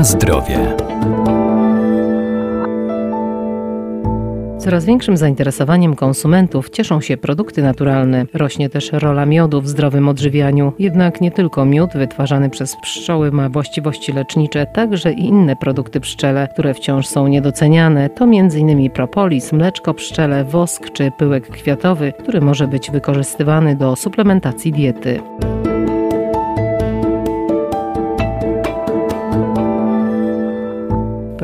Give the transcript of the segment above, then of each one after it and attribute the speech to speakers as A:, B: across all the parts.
A: Na zdrowie. Coraz większym zainteresowaniem konsumentów cieszą się produkty naturalne. Rośnie też rola miodu w zdrowym odżywianiu. Jednak nie tylko miód wytwarzany przez pszczoły ma właściwości lecznicze, także i inne produkty pszczele, które wciąż są niedoceniane. To m.in. propolis, mleczko pszczele, wosk czy pyłek kwiatowy, który może być wykorzystywany do suplementacji diety.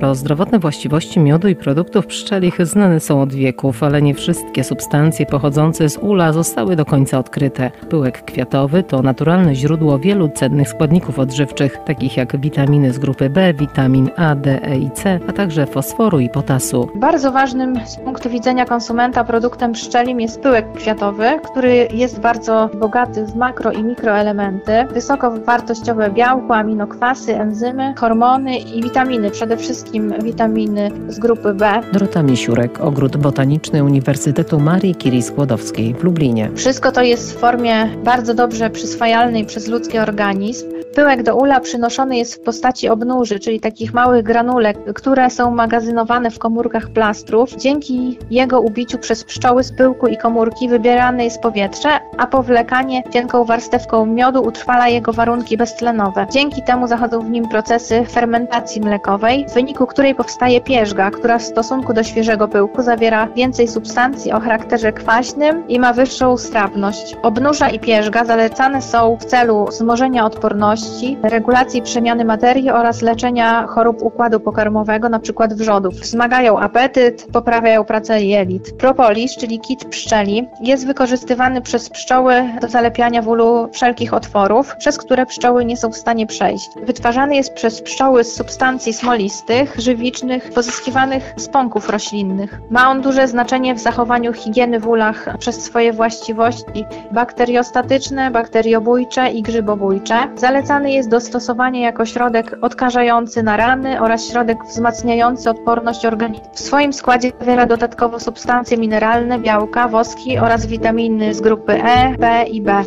A: Prozdrowotne właściwości miodu i produktów pszczelich znane są od wieków, ale nie wszystkie substancje pochodzące z ula zostały do końca odkryte. Pyłek kwiatowy to naturalne źródło wielu cennych składników odżywczych, takich jak witaminy z grupy B, witamin A, D, E i C, a także fosforu i potasu.
B: Bardzo ważnym z punktu widzenia konsumenta produktem pszczelim jest pyłek kwiatowy, który jest bardzo bogaty w makro i mikroelementy, wysoko wartościowe białko, aminokwasy, enzymy, hormony i witaminy, przede wszystkim wszystkim witaminy z grupy B.
A: Dorota Misiurek, Ogród Botaniczny Uniwersytetu Marii Curie Skłodowskiej w Lublinie.
B: Wszystko to jest w formie bardzo dobrze przyswajalnej przez ludzki organizm. Pyłek do ula przynoszony jest w postaci obnuży, czyli takich małych granulek, które są magazynowane w komórkach plastrów. Dzięki jego ubiciu przez pszczoły z pyłku i komórki wybierane jest powietrze, a powlekanie cienką warstewką miodu utrwala jego warunki beztlenowe. Dzięki temu zachodzą w nim procesy fermentacji mlekowej, w wyniku której powstaje pierzga, która w stosunku do świeżego pyłku zawiera więcej substancji o charakterze kwaśnym i ma wyższą strawność. Obnóża i pierzga zalecane są w celu wzmożenia odporności regulacji przemiany materii oraz leczenia chorób układu pokarmowego, np. wrzodów. Wzmagają apetyt, poprawiają pracę jelit. Propolis, czyli kit pszczeli, jest wykorzystywany przez pszczoły do zalepiania w ulu wszelkich otworów, przez które pszczoły nie są w stanie przejść. Wytwarzany jest przez pszczoły z substancji smolistych, żywicznych, pozyskiwanych z pąków roślinnych. Ma on duże znaczenie w zachowaniu higieny w ulach przez swoje właściwości bakteriostatyczne, bakteriobójcze i grzybobójcze. Zalecamy Zalecany jest do stosowania jako środek odkażający na rany oraz środek wzmacniający odporność organizmu. W swoim składzie zawiera dodatkowo substancje mineralne, białka, woski oraz witaminy z grupy E, B i B.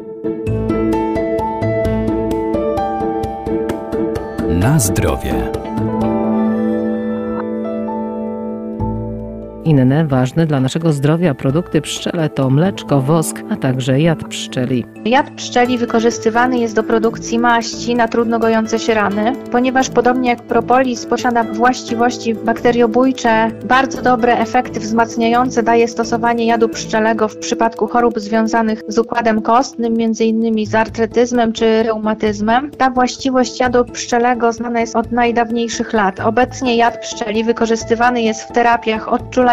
A: Na zdrowie. Inne ważne dla naszego zdrowia produkty pszczele to mleczko, wosk, a także jad pszczeli.
B: Jad pszczeli wykorzystywany jest do produkcji maści na trudno gojące się rany, ponieważ podobnie jak propolis posiada właściwości bakteriobójcze, bardzo dobre efekty wzmacniające daje stosowanie jadu pszczelego w przypadku chorób związanych z układem kostnym, m.in. z artretyzmem czy reumatyzmem. Ta właściwość jadu pszczelego znana jest od najdawniejszych lat. Obecnie jad pszczeli wykorzystywany jest w terapiach odczulających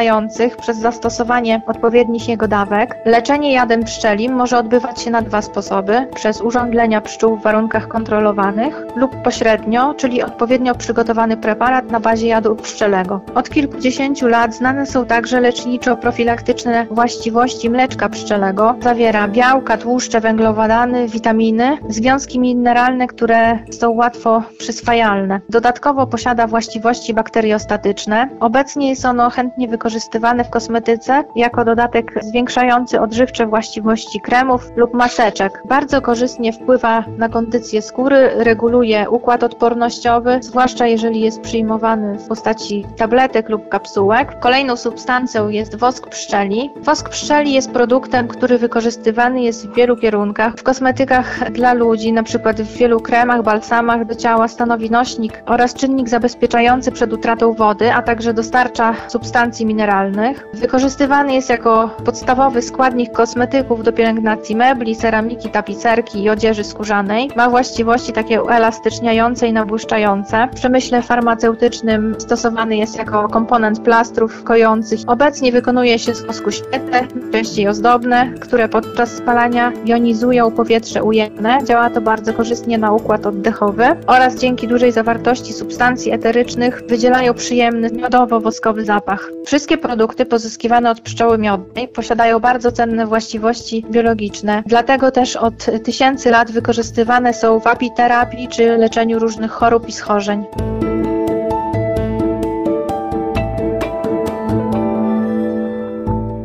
B: przez zastosowanie odpowiednich jego dawek. Leczenie jadem pszczelim może odbywać się na dwa sposoby: przez urządlenia pszczół w warunkach kontrolowanych lub pośrednio, czyli odpowiednio przygotowany preparat na bazie jadu pszczelego. Od kilkudziesięciu lat znane są także leczniczo-profilaktyczne właściwości mleczka pszczelego. Zawiera białka, tłuszcze, węglowodany, witaminy, związki mineralne, które są łatwo przyswajalne. Dodatkowo posiada właściwości bakteriostatyczne. Obecnie jest ono chętnie wykorzystywane wykorzystywane w kosmetyce jako dodatek zwiększający odżywcze właściwości kremów lub maseczek. Bardzo korzystnie wpływa na kondycję skóry, reguluje układ odpornościowy, zwłaszcza jeżeli jest przyjmowany w postaci tabletek lub kapsułek. Kolejną substancją jest wosk pszczeli. Wosk pszczeli jest produktem, który wykorzystywany jest w wielu kierunkach. W kosmetykach dla ludzi, np. w wielu kremach, balsamach do ciała stanowi nośnik oraz czynnik zabezpieczający przed utratą wody, a także dostarcza substancji mineralnych mineralnych. Wykorzystywany jest jako podstawowy składnik kosmetyków do pielęgnacji mebli, ceramiki, tapicerki i odzieży skórzanej. Ma właściwości takie uelastyczniające i nabłyszczające. W przemyśle farmaceutycznym stosowany jest jako komponent plastrów kojących. Obecnie wykonuje się z wosku świetle, częściej ozdobne, które podczas spalania jonizują powietrze ujemne. Działa to bardzo korzystnie na układ oddechowy oraz dzięki dużej zawartości substancji eterycznych wydzielają przyjemny miodowo-woskowy zapach. Wszystkie Wszystkie produkty pozyskiwane od pszczoły miodnej posiadają bardzo cenne właściwości biologiczne, dlatego też od tysięcy lat wykorzystywane są w apiterapii czy leczeniu różnych chorób i schorzeń.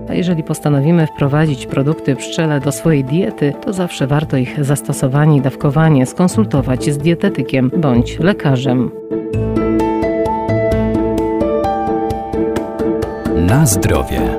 A: A jeżeli postanowimy wprowadzić produkty pszczele do swojej diety, to zawsze warto ich zastosowanie i dawkowanie skonsultować z dietetykiem bądź lekarzem.
C: Na zdrowie.